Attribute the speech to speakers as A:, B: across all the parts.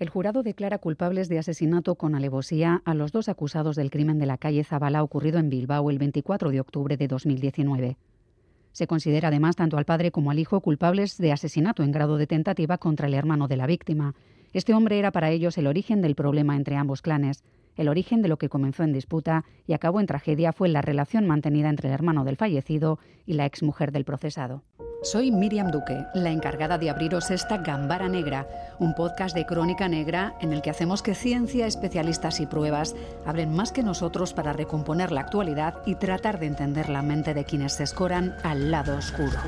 A: El jurado declara culpables de asesinato con alevosía a los dos acusados del crimen de la calle Zabala ocurrido en Bilbao el 24 de octubre de 2019. Se considera además tanto al padre como al hijo culpables de asesinato en grado de tentativa contra el hermano de la víctima. Este hombre era para ellos el origen del problema entre ambos clanes. El origen de lo que comenzó en disputa y acabó en tragedia fue la relación mantenida entre el hermano del fallecido y la exmujer del procesado. Soy Miriam Duque, la encargada de abriros esta Gambara Negra, un podcast de crónica negra en el que hacemos que ciencia, especialistas y pruebas hablen más que nosotros para recomponer la actualidad y tratar de entender la mente de quienes se escoran al lado oscuro.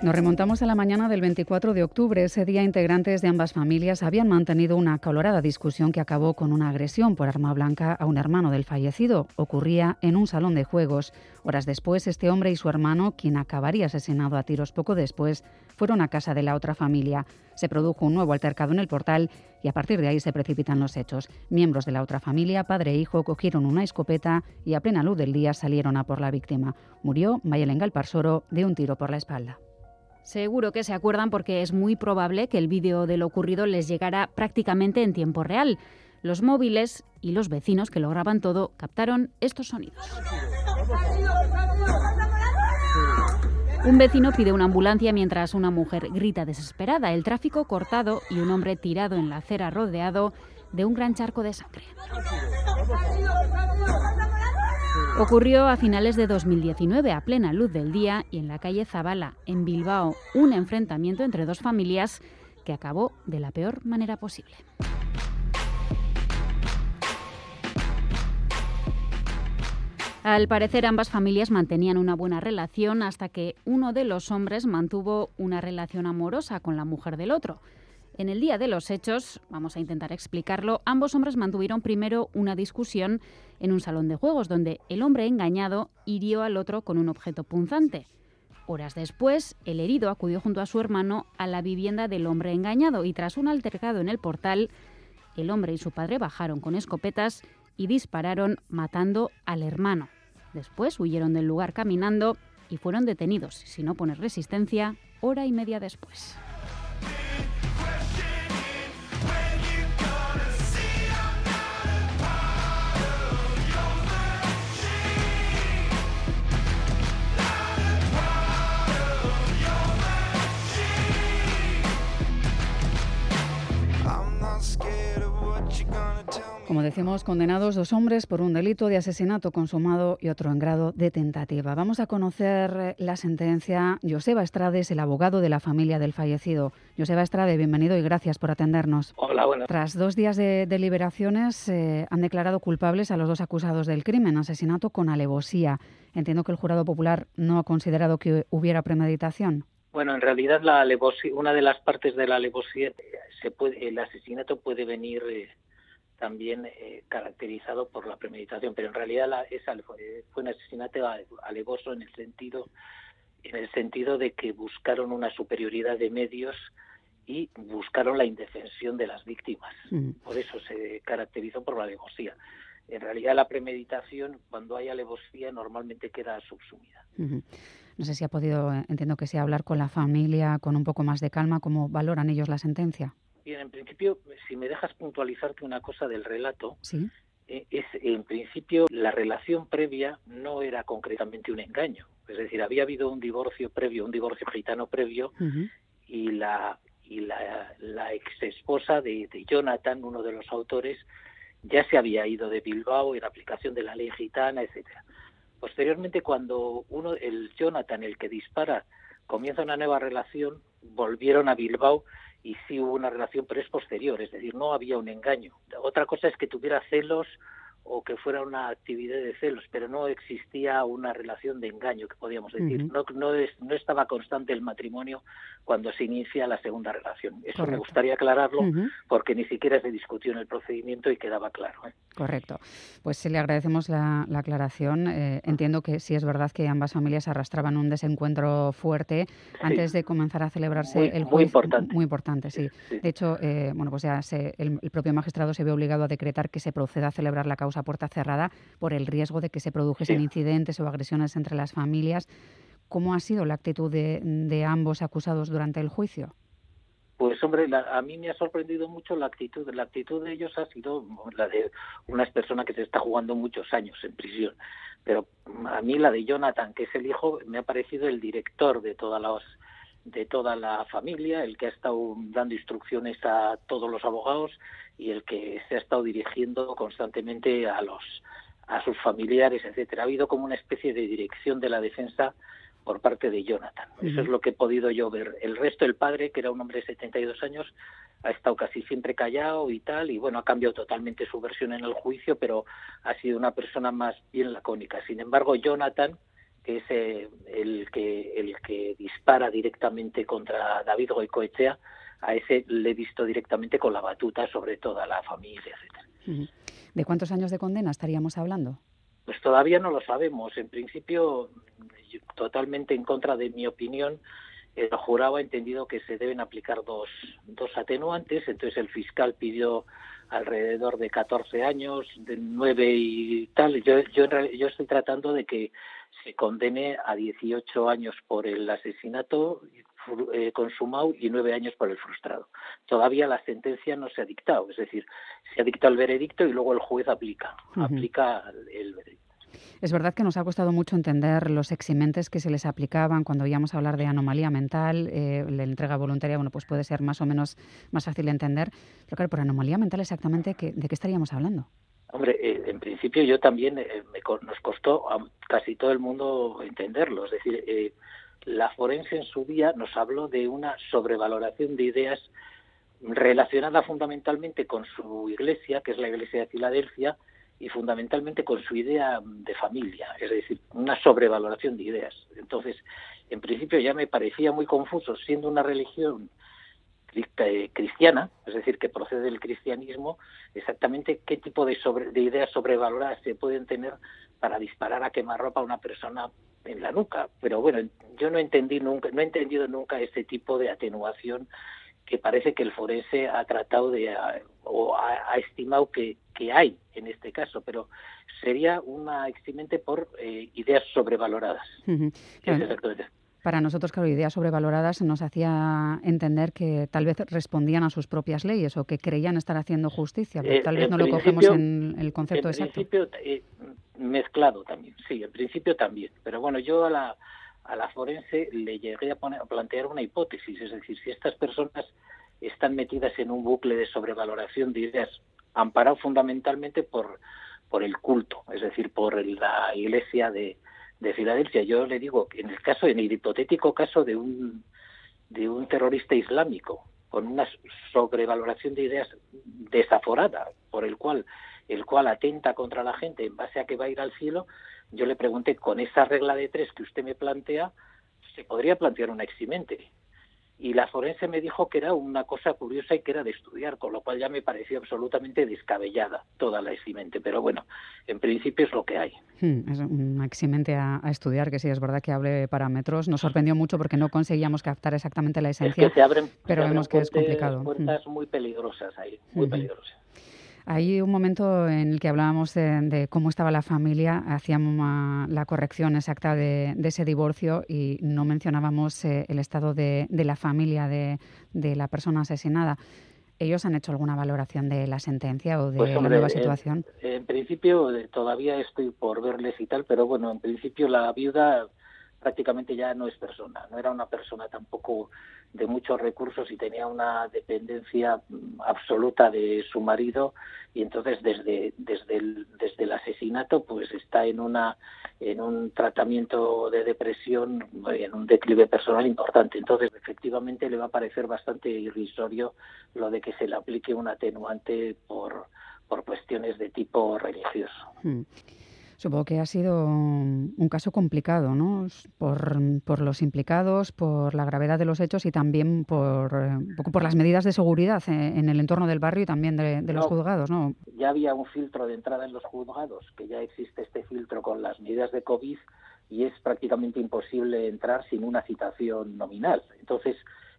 A: Nos remontamos a la mañana del 24 de octubre. Ese día integrantes de ambas familias habían mantenido una calorada discusión que acabó con una agresión por arma blanca a un hermano del fallecido. Ocurría en un salón de juegos. Horas después, este hombre y su hermano, quien acabaría asesinado a tiros poco después, fueron a casa de la otra familia. Se produjo un nuevo altercado en el portal y a partir de ahí se precipitan los hechos. Miembros de la otra familia, padre e hijo, cogieron una escopeta y a plena luz del día salieron a por la víctima. Murió Mayelen Parsoro de un tiro por la espalda.
B: Seguro que se acuerdan porque es muy probable que el vídeo de lo ocurrido les llegara prácticamente en tiempo real. Los móviles y los vecinos que lo graban todo captaron estos sonidos. Un vecino pide una ambulancia mientras una mujer grita desesperada, el tráfico cortado y un hombre tirado en la acera rodeado de un gran charco de sangre. Ocurrió a finales de 2019, a plena luz del día, y en la calle Zabala, en Bilbao, un enfrentamiento entre dos familias que acabó de la peor manera posible. Al parecer ambas familias mantenían una buena relación hasta que uno de los hombres mantuvo una relación amorosa con la mujer del otro. En el día de los hechos, vamos a intentar explicarlo, ambos hombres mantuvieron primero una discusión en un salón de juegos donde el hombre engañado hirió al otro con un objeto punzante. Horas después, el herido acudió junto a su hermano a la vivienda del hombre engañado y tras un altercado en el portal, el hombre y su padre bajaron con escopetas y dispararon matando al hermano. Después huyeron del lugar caminando y fueron detenidos, sin no poner resistencia, hora y media después.
A: Como decimos, condenados dos hombres por un delito de asesinato consumado y otro en grado de tentativa. Vamos a conocer eh, la sentencia. Joseba Estrade es el abogado de la familia del fallecido. Joseba Estrade, bienvenido y gracias por atendernos.
C: Hola, buenas.
A: Tras dos días de deliberaciones, eh, han declarado culpables a los dos acusados del crimen, asesinato con alevosía. Entiendo que el jurado popular no ha considerado que hubiera premeditación.
C: Bueno, en realidad la alevosía, una de las partes de la alevosía, se puede, el asesinato puede venir eh, también eh, caracterizado por la premeditación, pero en realidad la, esa fue, un asesinato alevoso en el sentido en el sentido de que buscaron una superioridad de medios y buscaron la indefensión de las víctimas. Mm. Por eso se caracterizó por la alevosía. En realidad la premeditación, cuando hay alevosía, normalmente queda subsumida.
A: No sé si ha podido, eh, entiendo que sea, hablar con la familia con un poco más de calma, cómo valoran ellos la sentencia.
C: Bien, en principio, si me dejas puntualizarte una cosa del relato, eh, es en principio la relación previa no era concretamente un engaño. Es decir, había habido un divorcio previo, un divorcio gitano previo, y la y la, la ex esposa de, Jonathan, uno de los autores, ya se había ido de Bilbao en aplicación de la ley gitana, etcétera. Posteriormente, cuando uno, el Jonathan, el que dispara, comienza una nueva relación, volvieron a Bilbao y sí hubo una relación, pero es posterior, es decir, no había un engaño. Otra cosa es que tuviera celos o que fuera una actividad de celos, pero no existía una relación de engaño, que podíamos decir. no, no, no estaba constante el matrimonio cuando se inicia la segunda relación. Eso me gustaría aclararlo porque ni siquiera se discutió en el procedimiento y quedaba claro. ¿eh?
A: Correcto. Pues le agradecemos la, aclaración. Eh, entiendo que sí es verdad que ambas familias arrastraban un desencuentro fuerte antes de comenzar a celebrarse el juicio.
C: Muy importante.
A: Muy importante, sí. De hecho, eh, bueno, pues ya el, el propio magistrado se ve obligado a decretar que se proceda a celebrar la causa puerta cerrada por el riesgo de que se produjesen incidentes o agresiones entre las familias. ¿Cómo ha sido la actitud de, ambos acusados durante el juicio?
C: Pues hombre, a mí me ha sorprendido mucho la actitud. La actitud de ellos ha sido la de unas personas que se está jugando muchos años en prisión. Pero a mí la de Jonathan, que es el hijo, me ha parecido el director de todas las de toda la familia, el que ha estado dando instrucciones a todos los abogados y el que se ha estado dirigiendo constantemente a los a sus familiares, etcétera. Ha habido como una especie de dirección de la defensa por parte de Jonathan. Eso es lo que he podido yo ver. El resto, el padre, que era un hombre de 72 años, ha estado casi siempre callado y tal, y bueno, ha cambiado totalmente su versión en el juicio, pero ha sido una persona más bien lacónica. Sin embargo, Jonathan, que es eh, el que el que dispara directamente contra David Goicoechea, a ese le he visto directamente con la batuta sobre toda la familia, etcétera.
A: ¿De cuántos años de condena estaríamos hablando?
C: Pues todavía no lo sabemos. En principio, totalmente en contra de mi opinión, el jurado ha entendido que se deben aplicar dos, dos atenuantes, entonces el fiscal pidió alrededor de 14 años, de 9 y tal. Yo, yo, yo estoy tratando de que se condene a 18 años por el asesinato eh, consumado y 9 años por el frustrado. Todavía la sentencia no se ha dictado, es decir, se ha dictado el veredicto y luego el juez aplica, aplica el veredicto.
A: Es verdad que nos ha costado mucho entender los eximentes que se les aplicaban cuando oíamos hablar de anomalía mental, eh, la entrega voluntaria, bueno, pues puede ser más o menos más fácil de entender. Pero claro, por anomalía mental exactamente, ¿de qué estaríamos hablando?
C: Hombre, eh, en principio yo también eh, nos costó a casi todo el mundo entenderlo. Es decir, eh, la forense en su día nos habló de una sobrevaloración de ideas relacionada fundamentalmente con su iglesia, que es la iglesia de Filadelfia, y fundamentalmente con su idea de familia, es decir, una sobrevaloración de ideas. Entonces, en principio ya me parecía muy confuso, siendo una religión eh, cristiana, es decir, que procede del cristianismo, exactamente qué tipo de, de ideas sobrevaloradas se pueden tener para disparar a quemarropa a una persona en la nuca. Pero bueno, yo no entendí nunca, no he entendido nunca ese tipo de atenuación que parece que el forense ha tratado de o ha, estimado que, que, hay en este caso, pero sería una eximente por eh, ideas sobrevaloradas.
A: Para nosotros, claro, ideas sobrevaloradas nos hacía entender que tal vez respondían a sus propias leyes o que creían estar haciendo justicia, pero eh, tal vez no lo cogemos en el concepto exacto.
C: En principio, eh, mezclado también, sí, en principio también. Pero bueno, yo a la, a la forense le llegué a, plantear una hipótesis, es decir, si estas personas están metidas en un bucle de sobrevaloración de ideas, amparado fundamentalmente por, el culto, es decir, por la iglesia de, de Filadelfia. Yo le digo en el caso, en el hipotético caso de un, de un terrorista islámico, con una sobrevaloración de ideas desaforada, por el cual, el cual atenta contra la gente en base a que va a ir al cielo, yo le pregunté, con esa regla de tres que usted me plantea, ¿se podría plantear una eximente? y la forense me dijo que era una cosa curiosa y que era de estudiar, con lo cual ya me pareció absolutamente descabellada toda la eximente. Pero bueno, en principio es lo que hay.
A: Hmm, es una eximente a, estudiar, que sí, es verdad que hable parámetros. Nos sorprendió mucho porque no conseguíamos captar exactamente la esencia,
C: es que se abren, pero vemos que es complicado. Puertas hmm. muy peligrosas ahí, muy hmm. peligrosas.
A: Hay un momento en el que hablábamos de, cómo estaba la familia, hacíamos la corrección exacta de, ese divorcio y no mencionábamos eh, el estado de, la familia de, la persona asesinada. ¿Ellos han hecho alguna valoración de la sentencia o de pues, la nueva situación?
C: En, principio eh, todavía estoy por verles y tal, pero bueno, en principio la viuda prácticamente ya no es persona, no era una persona tampoco de muchos recursos y tenía una dependencia mm, absoluta de su marido y entonces desde desde el, desde el asesinato pues está en una en un tratamiento de depresión en un declive personal importante entonces efectivamente le va a parecer bastante irrisorio lo de que se le aplique un atenuante por por cuestiones de tipo religioso. Hmm.
A: Supongo que ha sido un caso complicado, ¿no? Por, por, los implicados, por la gravedad de los hechos y también por, eh, poco por las medidas de seguridad en el entorno del barrio y también de, los juzgados, ¿no?
C: Ya había un filtro de entrada en los juzgados, que ya existe este filtro con las medidas de COVID y es prácticamente imposible entrar sin una citación nominal. Entonces,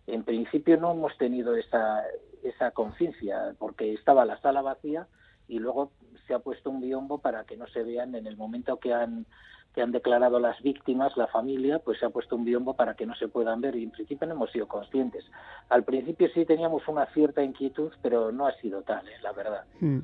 C: en principio no hemos tenido esa, esa conciencia, porque estaba la sala vacía y luego se ha puesto un biombo para que no se vean en el momento que han que han declarado las víctimas, la familia, pues se ha puesto un biombo para que no se puedan ver y en principio no hemos sido conscientes. Al principio sí teníamos una cierta inquietud, pero no ha sido tal, ¿eh? la verdad. Hmm.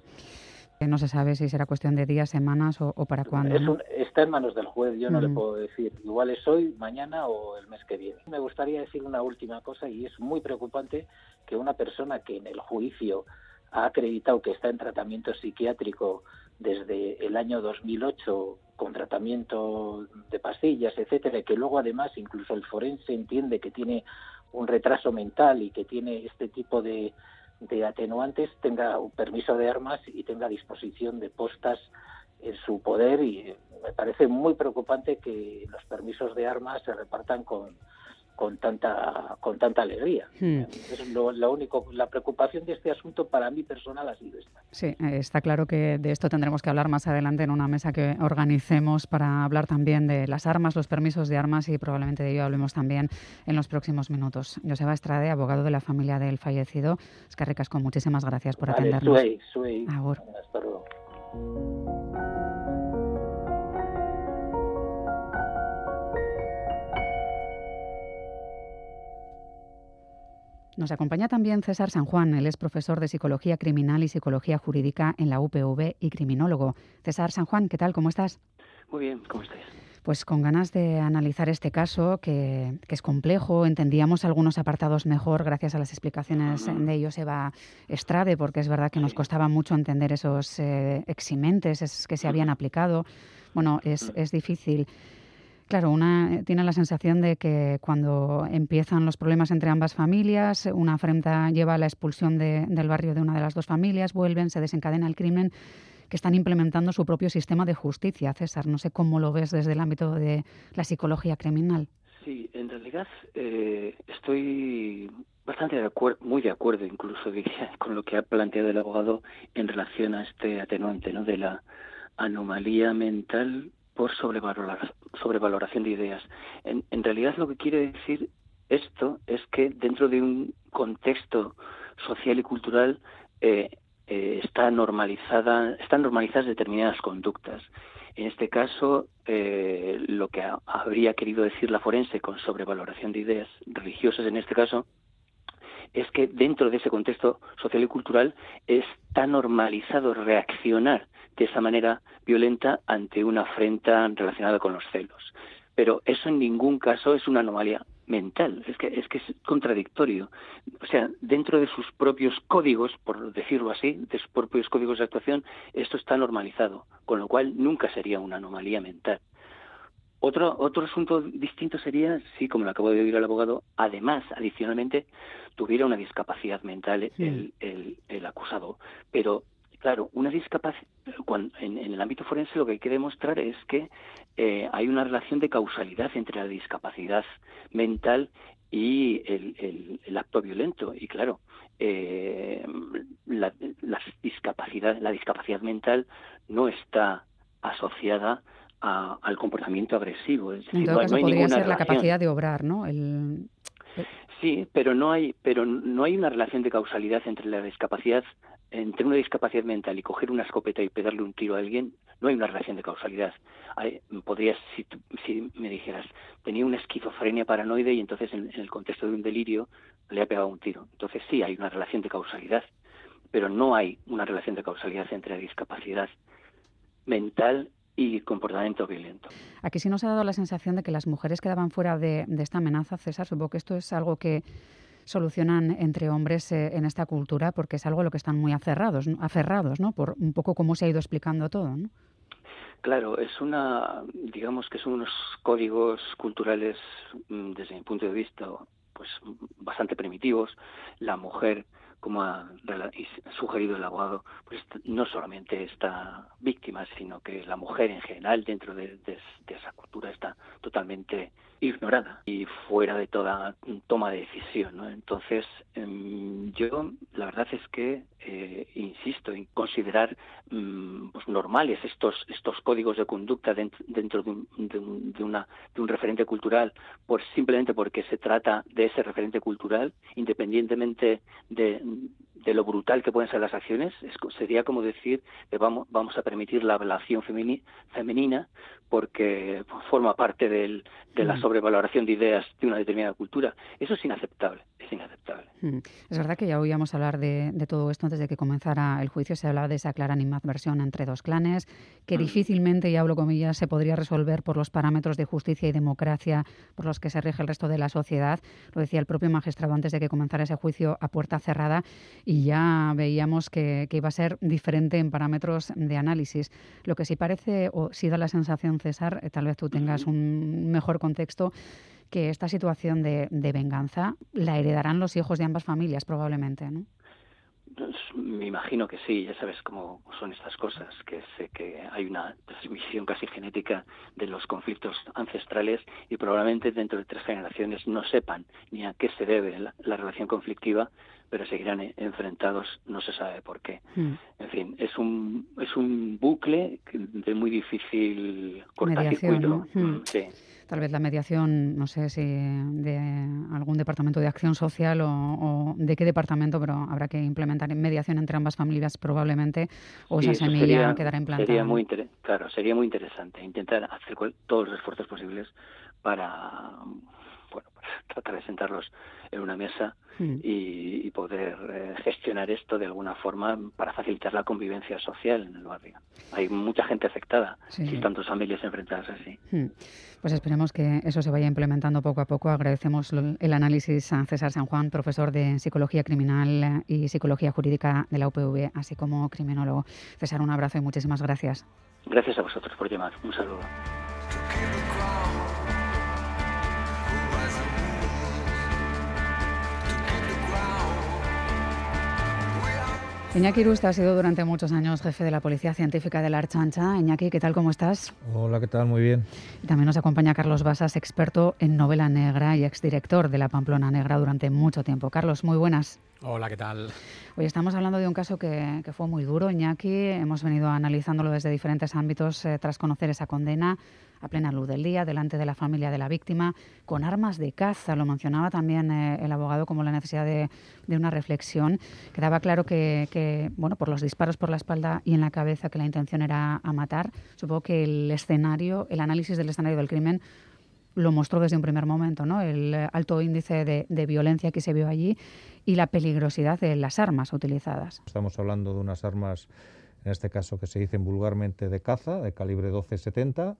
A: No se sabe si será cuestión de días, semanas o, para cuándo.
C: está en manos del juez, yo no le puedo decir. Igual es hoy, mañana o el mes que viene. Me gustaría decir una última cosa y es muy preocupante que una persona que en el juicio ha acreditado que está en tratamiento psiquiátrico desde el año 2008 con tratamiento de pastillas, etcétera, y que luego además incluso el forense entiende que tiene un retraso mental y que tiene este tipo de, de atenuantes tenga un permiso de armas y tenga disposición de postas en su poder. Y me parece muy preocupante que los permisos de armas se repartan con con tanta con tanta alegría. Hmm. Es lo, único, la preocupación de este asunto para mí personal ha sido esta.
A: Sí, eh, está claro que de esto tendremos que hablar más adelante en una mesa que organicemos para hablar también de las armas, los permisos de armas y probablemente de ello hablemos también en los próximos minutos. Joseba Estrade, abogado de la familia del fallecido. Es que con muchísimas gracias por atendernos. Hasta luego. Nos acompaña también César San Juan. Él es profesor de Psicología Criminal y Psicología Jurídica en la UPV y criminólogo. César San Juan, ¿qué tal? ¿Cómo estás?
D: Muy bien, ¿cómo estás?
A: Pues con ganas de analizar este caso, que, es complejo, entendíamos algunos apartados mejor gracias a las explicaciones de ellos Eva Estrade, porque es verdad que nos costaba mucho entender esos eh, eximentes que se habían aplicado. Bueno, es, es difícil. Claro, una eh, tiene la sensación de que cuando empiezan los problemas entre ambas familias, una afrenta lleva a la expulsión del barrio de una de las dos familias, vuelven, se desencadena el crimen, que están implementando su propio sistema de justicia. César, no sé cómo lo ves desde el ámbito de la psicología criminal.
D: Sí, en realidad eh, estoy bastante de acuerdo, muy de acuerdo incluso diría, con lo que ha planteado el abogado en relación a este atenuante ¿no? de la anomalía mental por sobrevaloración de ideas. En, en realidad lo que quiere decir esto es que dentro de un contexto social y cultural eh, eh, está normalizada, están normalizadas determinadas conductas. En este caso, eh, lo que habría querido decir la forense con sobrevaloración de ideas religiosas, en este caso, es que dentro de ese contexto social y cultural está normalizado reaccionar de esa manera violenta ante una afrenta relacionada con los celos. Pero eso en ningún caso es una anomalía mental, es que, es que es contradictorio. O sea, dentro de sus propios códigos, por decirlo así, de sus propios códigos de actuación, esto está normalizado, con lo cual nunca sería una anomalía mental. Otro, otro asunto distinto sería si, como lo acabo de oír al abogado, además, adicionalmente, tuviera una discapacidad mental el, el, el acusado. Pero Claro, una discapacidad, en, el ámbito forense lo que hay que demostrar es que eh, hay una relación de causalidad entre la discapacidad mental y el, acto violento. Y claro, eh, la, discapacidad, la discapacidad mental no está asociada al comportamiento agresivo.
A: Es en todo caso, podría ser la capacidad de obrar, ¿no?
D: Sí, pero no hay, pero no hay una relación de causalidad entre la discapacidad entre una discapacidad mental y coger una escopeta y pegarle un tiro a alguien, no hay una relación de causalidad. podrías, si, si, me dijeras, tenía una esquizofrenia paranoide y entonces en, el contexto de un delirio le ha pegado un tiro. Entonces sí hay una relación de causalidad, pero no hay una relación de causalidad entre la discapacidad mental y comportamiento violento.
A: Aquí sí nos ha dado la sensación de que las mujeres quedaban fuera de, de esta amenaza, César. Supongo que esto es algo que solucionan entre hombres eh, en esta cultura, porque es algo a lo que están muy aferrados, aferrados, ¿no? Por un poco cómo se ha ido explicando todo, ¿no?
D: Claro, es una, digamos que son unos códigos culturales, mm, desde mi punto de vista, pues bastante primitivos. La mujer, como ha sugerido el abogado, pues no solamente está víctima, sino que la mujer en general dentro de esa cultura está totalmente ignorada y fuera de toda toma de decisión. Entonces, em, yo la verdad es que eh, insisto en considerar mm, pues, normales estos estos códigos de conducta dentro, de, un, de, una, de un referente cultural, por simplemente porque se trata de ese referente cultural, independientemente de de lo brutal que pueden ser las acciones, sería como decir que vamos, vamos a permitir la ablación femenina porque forma parte del, de la mm. sobrevaloración de ideas de una determinada cultura. Eso es inaceptable, es inaceptable.
A: Mm. Es verdad que ya oíamos hablar de, todo esto antes de que comenzara el juicio, se hablaba de esa clara animadversión entre dos clanes, que mm. difícilmente, y hablo comillas, se podría resolver por los parámetros de justicia y democracia por los que se rige el resto de la sociedad. Lo decía el propio magistrado antes de que comenzara ese juicio a puerta cerrada y ya veíamos que, que iba a ser diferente en parámetros de análisis. Lo que sí parece, o sí da la sensación César, eh, tal vez tú tengas un mejor contexto, que esta situación de, venganza la heredarán los hijos de ambas familias probablemente, ¿no?
D: Pues, me imagino que sí, ya sabes cómo son estas cosas, que sé que hay una transmisión casi genética de los conflictos ancestrales y probablemente dentro de tres generaciones no sepan ni a qué se debe la relación conflictiva pero seguirán e-, enfrentados, no se sabe por qué. Hmm. En fin, es un, es un bucle de muy difícil cortacircuito.
A: Hmm. Sí. Tal vez la mediación, no sé si de algún departamento de acción social o, de qué departamento, pero habrá que implementar mediación entre ambas familias probablemente, o esa semilla quedará implantada.
D: Sería muy claro, sería muy interesante intentar hacer todos los esfuerzos posibles para bueno, tratar de sentarlos en una mesa hmm. y, poder eh, gestionar esto de alguna forma para facilitar la convivencia social en el barrio. Hay mucha gente afectada si tantas familias enfrentadas así.
A: Hmm. Pues esperemos que eso se vaya implementando poco a poco. Agradecemos el análisis a César San Juan, profesor de Psicología Criminal y Psicología Jurídica de la UPV, así como criminólogo. César, un abrazo y muchísimas gracias.
D: Gracias a vosotros por llamar. Un saludo.
A: Iñaki Rusta ha sido durante muchos años jefe de la Policía Científica de la Archancha. Iñaki, ¿qué tal? ¿Cómo estás?
E: Hola, ¿qué tal? Muy bien.
A: Y también nos acompaña Carlos Basas, experto en novela negra y exdirector de la Pamplona Negra durante mucho tiempo. Carlos, muy buenas.
F: Hola, ¿qué tal?
A: Hoy estamos hablando de un caso que, fue muy duro, Iñaki. Hemos venido analizándolo desde diferentes ámbitos eh, tras conocer esa condena a plena luz del día, delante de la familia de la víctima, con armas de caza. Lo mencionaba también eh, el abogado como la necesidad de, una reflexión. Quedaba claro que, bueno, por los disparos por la espalda y en la cabeza, que la intención era a matar. Supongo que el escenario, el análisis del escenario del crimen lo mostró desde un primer momento, ¿no? El alto índice de, de, violencia que se vio allí y la peligrosidad de las armas utilizadas.
E: Estamos hablando de unas armas, en este caso que se dicen vulgarmente de caza, de calibre 12-70,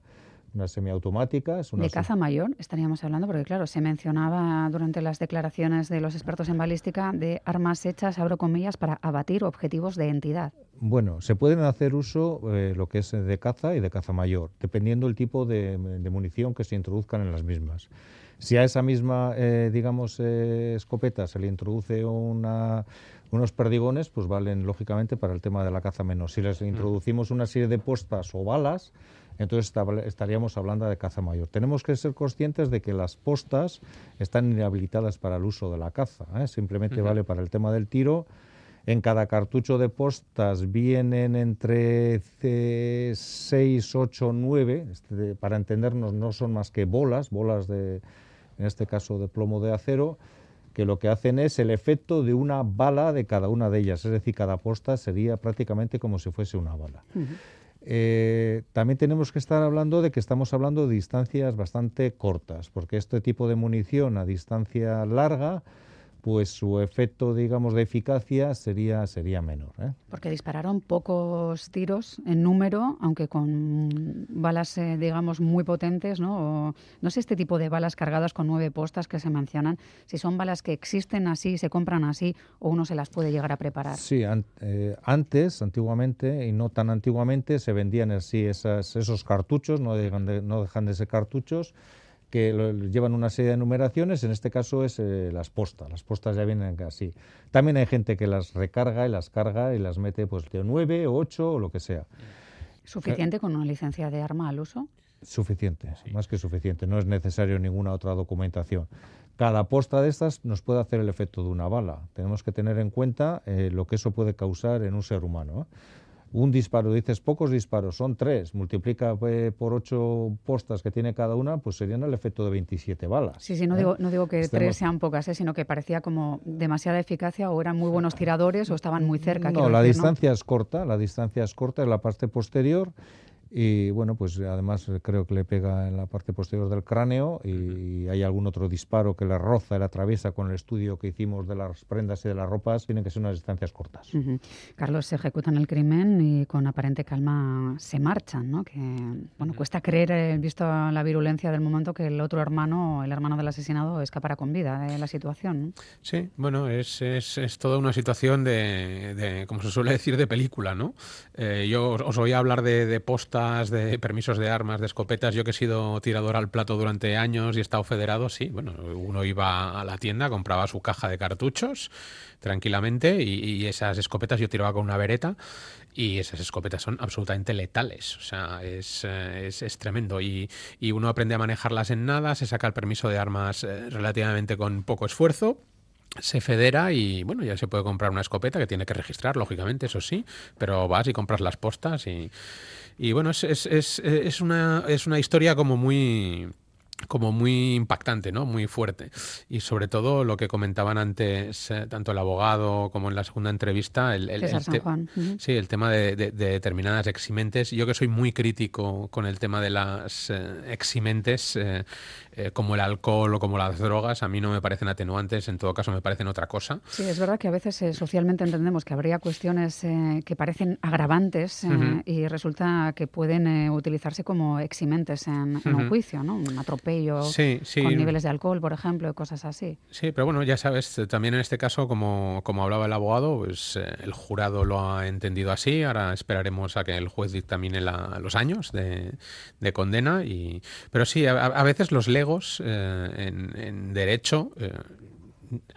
A: de caza mayor estaríamos hablando, porque claro, se mencionaba durante las declaraciones de los expertos en balística de armas hechas, abro comillas, para abatir objetivos de entidad.
E: Bueno, se pueden hacer uso eh, lo que es de caza y de caza mayor, dependiendo del tipo de, munición que se introduzcan en las mismas. Si a esa misma, eh, digamos, eh, escopeta se le introduce una, unos perdigones, pues valen lógicamente para el tema de la caza menos. Si les mm. introducimos una serie de postas o balas, entonces estaríamos hablando de caza mayor. Tenemos que ser conscientes de que las postas están inhabilitadas para el uso de la caza, ¿eh? simplemente vale para el tema del tiro. En cada cartucho de postas vienen entre 6, 8, 9, para entendernos no son más que bolas, bolas de, en este caso de plomo de acero, que lo que hacen es el efecto de una bala de cada una de ellas, es decir, cada posta sería prácticamente como si fuese una bala. Eh, también tenemos que estar hablando de que estamos hablando de distancias bastante cortas, porque este tipo de munición a distancia larga pues su efecto, digamos, de eficacia sería, sería menor. ¿eh?
A: Porque dispararon pocos tiros en número, aunque con balas, eh, digamos, muy potentes, ¿no? no sé este tipo de balas cargadas con nueve postas que se mencionan, si son balas que existen así, se compran así, o uno se las puede llegar a preparar.
E: Sí, eh, antes, antiguamente, y no tan antiguamente, se vendían así esas, esos cartuchos, no no dejan de ser cartuchos, que llevan una serie de numeraciones, en este caso es eh, las postas, las postas ya vienen así. También hay gente que las recarga y las carga y las mete pues de 9 o 8 o lo que sea.
A: ¿Suficiente con una licencia de arma al uso?
E: Suficiente, más que suficiente, no es necesario ninguna otra documentación. Cada posta de estas nos puede hacer el efecto de una bala. Tenemos que tener en cuenta eh, lo que eso puede causar en un ser humano. Un disparo, dices pocos disparos, son tres, multiplica eh, por ocho postas que tiene cada una, pues serían el efecto de 27 balas.
A: Sí, sí, no, ¿eh? digo, no digo que tres sean pocas, ¿eh? sino que parecía como demasiada eficacia o eran muy buenos tiradores o estaban muy cerca.
E: No, la distancia es corta, la distancia es corta en la parte posterior y bueno, pues además creo que le pega en la parte posterior del cráneo y hay algún otro disparo que le roza y la atraviesa con el estudio que hicimos de las prendas y de las ropas. Tienen que ser unas distancias cortas.
A: Carlos, se ejecutan el crimen y con aparente calma se marchan, ¿no? Que, bueno, cuesta creer, eh, visto la virulencia del momento, que el otro hermano, el hermano del asesinado, escapará con vida de la situación.
F: Sí, bueno, es, es, es, toda una situación de, de, como se suele decir, de película, ¿no? Eh, yo os voy a hablar de, de posta de permisos de armas, de escopetas, yo que he sido tirador al plato durante años y he estado federado, sí, bueno, uno iba a la tienda, compraba su caja de cartuchos tranquilamente y, esas escopetas yo tiraba con una vereta y esas escopetas son absolutamente letales, o sea, es, eh, es, tremendo. Y, y, uno aprende a manejarlas en nada, se saca el permiso de armas eh, relativamente con poco esfuerzo se federa y bueno, ya se puede comprar una escopeta que tiene que registrar, lógicamente, eso sí, pero vas y compras las postas y, y bueno, es, es, es, es, una, es una historia como muy como muy impactante, ¿no? Muy fuerte. Y sobre todo lo que comentaban antes, eh, tanto el abogado como en la segunda entrevista, el, el, sí, el tema de, determinadas eximentes. Yo que soy muy crítico con el tema de las eh, eximentes, eh, como el alcohol o como las drogas, a mí no me parecen atenuantes, en todo caso me parecen otra cosa.
A: Sí, es verdad que a veces socialmente entendemos que habría cuestiones que parecen agravantes y resulta que pueden utilizarse como eximentes en, un juicio, ¿no? Un con niveles de alcohol, por ejemplo, y cosas así.
F: Sí, pero bueno, ya sabes, también en este caso, como, como hablaba el abogado, pues eh, el jurado lo ha entendido así. Ahora esperaremos a que el juez dictamine los años de, condena. Y, pero sí, a, veces los legos eh, en, derecho eh,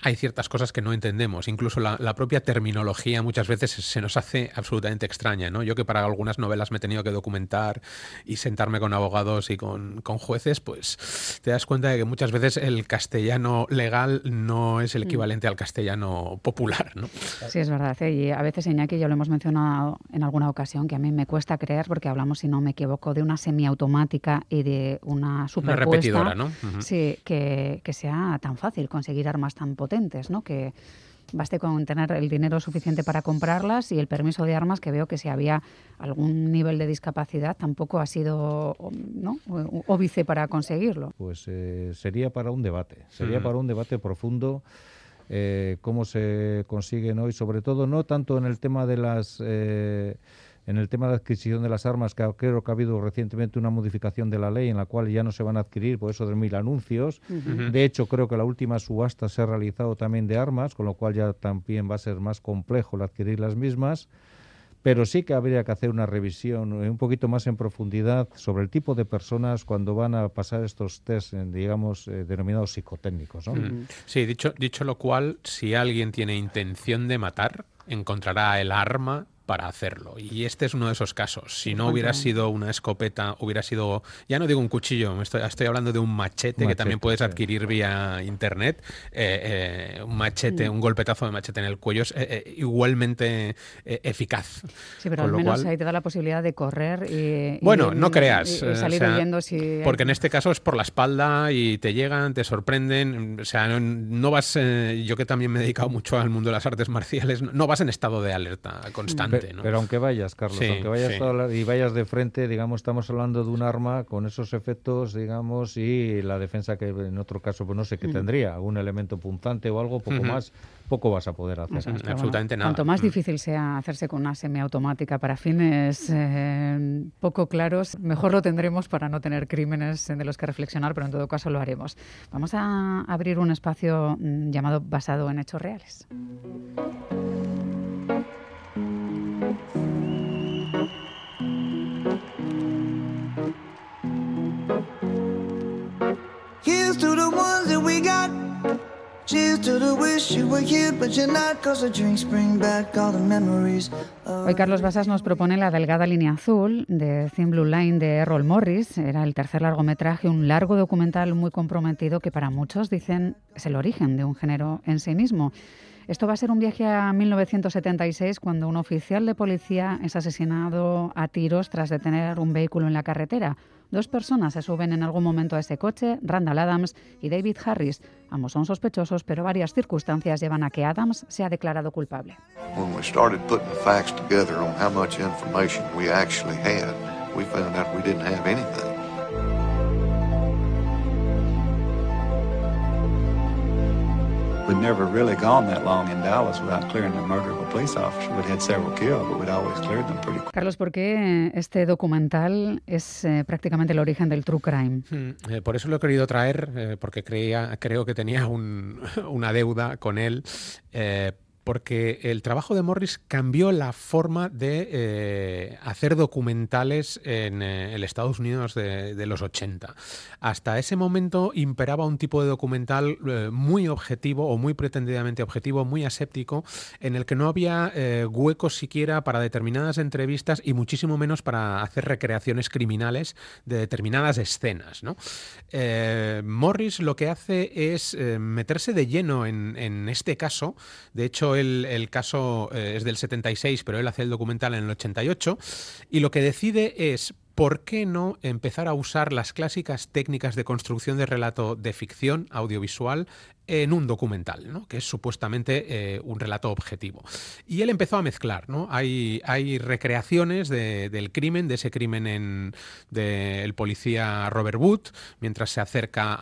F: hay ciertas cosas que no entendemos. Incluso la, propia terminología muchas veces se nos hace absolutamente extraña. ¿no? Yo que para algunas novelas me he tenido que documentar y sentarme con abogados y con, jueces, pues te das cuenta de que muchas veces el castellano legal no es el mm. equivalente al castellano popular. ¿no?
A: Sí, es verdad. ¿eh? Y a veces, Iñaki, ya lo hemos mencionado en alguna ocasión, que a mí me cuesta creer, porque hablamos, si no me equivoco, de una semiautomática y de una superpuesta. Una repetidora, ¿no? Sí, que, que sea tan fácil conseguir armas tan potentes, ¿no? Que baste con tener el dinero suficiente para comprarlas y el permiso de armas, que veo que si había algún nivel de discapacidad tampoco ha sido ¿no? óbice para conseguirlo.
E: Pues eh, sería para un debate, sería para un debate profundo. Eh, cómo se consiguen hoy, sobre todo no tanto en el tema de las eh, en el tema de la adquisición de las armas, que creo que ha habido recientemente una modificación de la ley en la cual ya no se van a adquirir por eso de mil anuncios. De hecho, creo que la última subasta se ha realizado también de armas, con lo cual ya también va a ser más complejo el adquirir las mismas pero sí que habría que hacer una revisión un poquito más en profundidad sobre el tipo de personas cuando van a pasar estos test, digamos, eh, denominados psicotécnicos. ¿no?
F: Sí, dicho, dicho lo cual, si alguien tiene intención de matar, encontrará el arma para hacerlo. Y este es uno de esos casos. Si no hubiera sido una escopeta, hubiera sido, ya no digo un cuchillo, estoy, estoy hablando de un machete, que también puedes adquirir vía internet. Eh, eh, un machete, un golpetazo de machete en el cuello es eh, igualmente eficaz.
A: Sí, pero al menos ahí te da la posibilidad de correr y...
F: Bueno, no creas.
A: Y, salir huyendo si...
F: Porque en este caso es por la espalda y te llegan, te sorprenden. O sea, no, vas... yo que también me he dedicado mucho al mundo de las artes marciales, no vas en estado de alerta constante.
E: Pero aunque vayas, Carlos, aunque vayas y vayas de frente, digamos, estamos hablando de un arma con esos efectos, digamos, y la defensa que en otro caso, pues no sé qué mm. tendría, algún elemento punzante o algo, poco más, poco vas a poder hacer.
F: absolutamente nada.
A: Cuanto más mm. difícil sea hacerse con una semiautomática para fines eh, poco claros, mejor lo tendremos para no tener crímenes de los que reflexionar, pero en todo caso lo haremos. Vamos a abrir un espacio mm, llamado basado en hechos reales. Hoy Carlos Basas nos propone La delgada línea azul de Thin Blue Line de Errol Morris. Era el tercer largometraje, un largo documental muy comprometido que para muchos dicen es el origen de un género en sí mismo. Esto va a ser un viaje a 1976 cuando un oficial de policía es asesinado a tiros tras detener un vehículo en la carretera. Dos personas se suben en algún momento a ese coche, Randall Adams y David Harris. Ambos son sospechosos, pero varias circunstancias llevan a que Adams sea declarado culpable.
E: We'd never really gone that long in Dallas without clearing the murder of a police officer. We'd had several killed, but we'd always cleared them pretty quick. Carlos, ¿por qué este documental es eh, prácticamente el origen del true crime?
F: Hmm, eh, por eso lo he querido traer, eh, porque creía, creo que tenía un, una deuda con él eh, porque el trabajo de Morris cambió la forma de eh, hacer documentales en eh, el Estados Unidos de, los 80. Hasta ese momento imperaba un tipo de documental eh, muy objetivo o muy pretendidamente objetivo, muy aséptico, en el que no había huecos siquiera para determinadas entrevistas y muchísimo menos para hacer recreaciones criminales de determinadas escenas. Morris lo que hace es meterse de lleno en, en este caso. De hecho, el, caso eh, es del 76, pero él hace el documental en el 88, y lo que decide es ¿por qué no empezar a usar las clásicas técnicas de construcción de relato de ficción audiovisual en un documental, ¿no? que es supuestamente eh, un relato objetivo? Y él empezó a mezclar, ¿no? Hay, hay recreaciones del crimen, de ese crimen del policía Robert Wood, mientras se acerca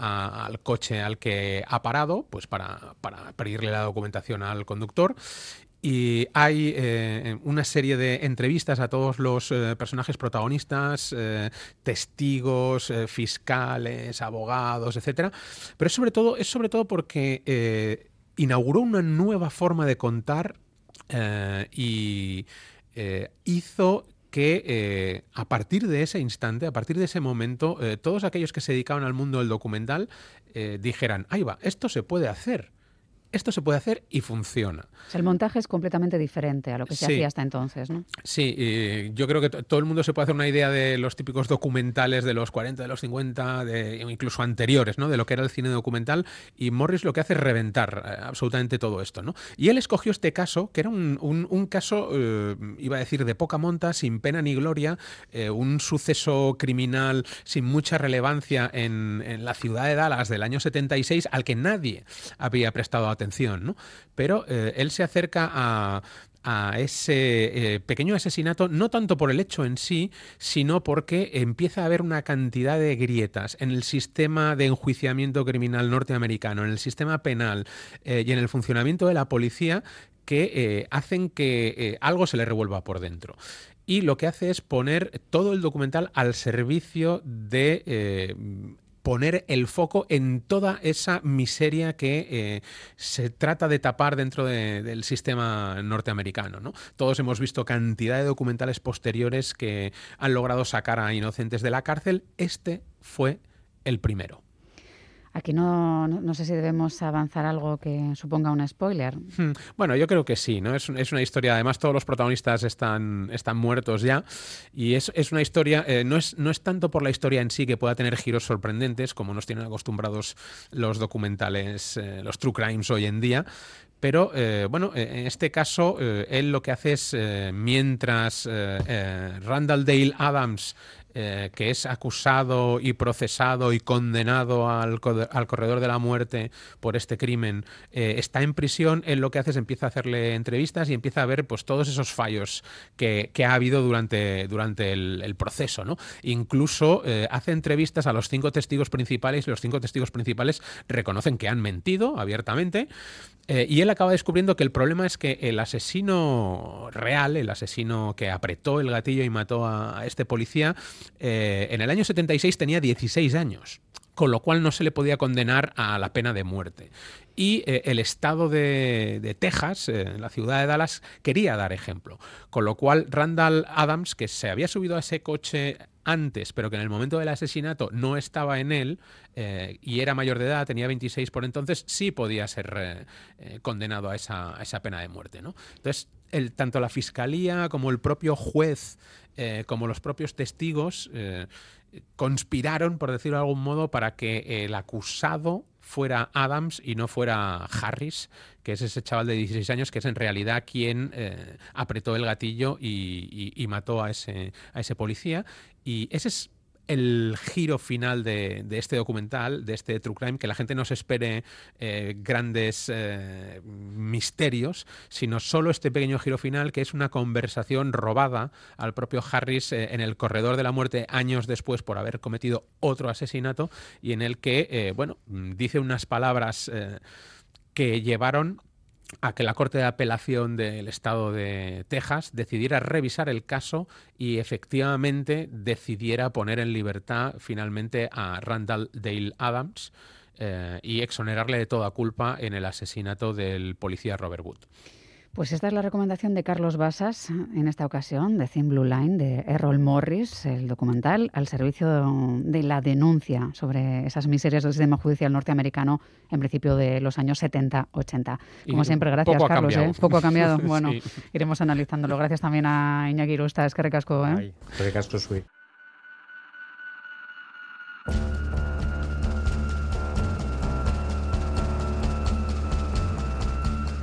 F: al coche al que ha parado, pues para, para pedirle la documentación al conductor, y hay eh, una serie de entrevistas a todos los eh, personajes protagonistas, eh, testigos, fiscales, abogados, etcétera. Pero es sobre todo, es sobre todo porque inauguró una nueva forma de contar y hizo que a partir de ese instante, a partir de ese momento, todos aquellos que se dedicaban al mundo del documental dijeran, ahí va, esto se puede hacer esto se puede hacer y funciona.
A: el montaje es completamente diferente a lo que se hacía hasta entonces, ¿no?
F: Sí, yo creo que todo el mundo se puede hacer una idea de los típicos documentales de los 40, de los 50, de, incluso anteriores, ¿no? De lo que era el cine documental. Y Morris lo que hace es reventar eh, absolutamente todo esto, ¿no? Y él escogió este caso, que era un, caso, eh, iba a decir, de poca monta, sin pena ni gloria, eh, un suceso criminal sin mucha relevancia en, en la ciudad de Dallas del año 76, al que nadie había prestado atención ¿no? Pero eh, él se acerca a, ese eh, pequeño asesinato, no tanto por el hecho en sí, sino porque empieza a haber una cantidad de grietas en el sistema de enjuiciamiento criminal norteamericano, en el sistema penal eh, y en el funcionamiento de la policía que hacen que algo se le revuelva por dentro y lo que hace es poner todo el documental al servicio de poner el foco en toda esa miseria que eh, se trata de tapar dentro del sistema norteamericano. ¿no? Todos hemos visto cantidad de documentales posteriores que han logrado sacar a inocentes de la cárcel. Este fue el primero.
A: Aquí no, no, sé si debemos avanzar algo que suponga un spoiler.
F: Hmm. Bueno, yo creo que sí, ¿no? Es, es, una historia, además todos los protagonistas están, están muertos ya y es, es una historia, eh, no, es, no es tanto por la historia en sí que pueda tener giros sorprendentes como nos tienen acostumbrados los documentales, eh, los true crimes hoy en día, pero eh, bueno, en este caso, él lo que hace es, mientras Randall Dale Adams eh, que es acusado y procesado y condenado al, corredor de la muerte por este crimen, eh, está en prisión, él lo que hace es empieza a hacerle entrevistas y empieza a ver pues todos esos fallos que, ha habido durante, durante el, proceso. ¿no? Incluso eh, hace entrevistas a los cinco testigos principales y los cinco testigos principales reconocen que han mentido abiertamente y él acaba descubriendo que el problema es que el asesino real, el asesino que apretó el gatillo y mató a este policía, eh, en el año 76 tenía 16 años con lo cual no se le podía condenar a la pena de muerte. Y eh, el estado de, Texas, eh, la ciudad de Dallas, quería dar ejemplo. Con lo cual Randall Adams, que se había subido a ese coche antes, pero que en el momento del asesinato no estaba en él y era mayor de edad, tenía 26 por entonces, sí podía ser condenado a esa, pena de muerte. ¿no? Entonces, el, tanto la fiscalía como el propio juez eh, como los propios testigos eh, conspiraron, por decirlo de algún modo, para que el acusado fuera Adams y no fuera Harris, que es ese chaval de 16 años que es en realidad quien eh, apretó el gatillo y, mató a ese, a ese policía. Y ese es el giro final de, este documental, de este True Crime, que la gente no se espere eh, grandes eh, misterios, sino solo este pequeño giro final, que es una conversación robada al propio Harris eh, en el corredor de la muerte años después por haber cometido otro asesinato y en el que, bueno, dice unas palabras que llevaron a que la Corte de Apelación del Estado de Texas decidiera revisar el caso y efectivamente decidiera poner en libertad finalmente a Randall Dale Adams eh, y exonerarle de toda culpa en el asesinato del policía Robert Wood.
A: Pues esta es la recomendación de Carlos Basas en esta ocasión, de Thin Blue Line, de Errol Morris, el documental al servicio de la denuncia sobre esas miserias del sistema judicial norteamericano en principio de los años 70-80. Como siempre, gracias Carlos. ¿eh? Poco ha cambiado. Bueno, iremos analizándolo. Gracias también a Iñaki Irusta, es que recasco. ¿eh?
E: recasco,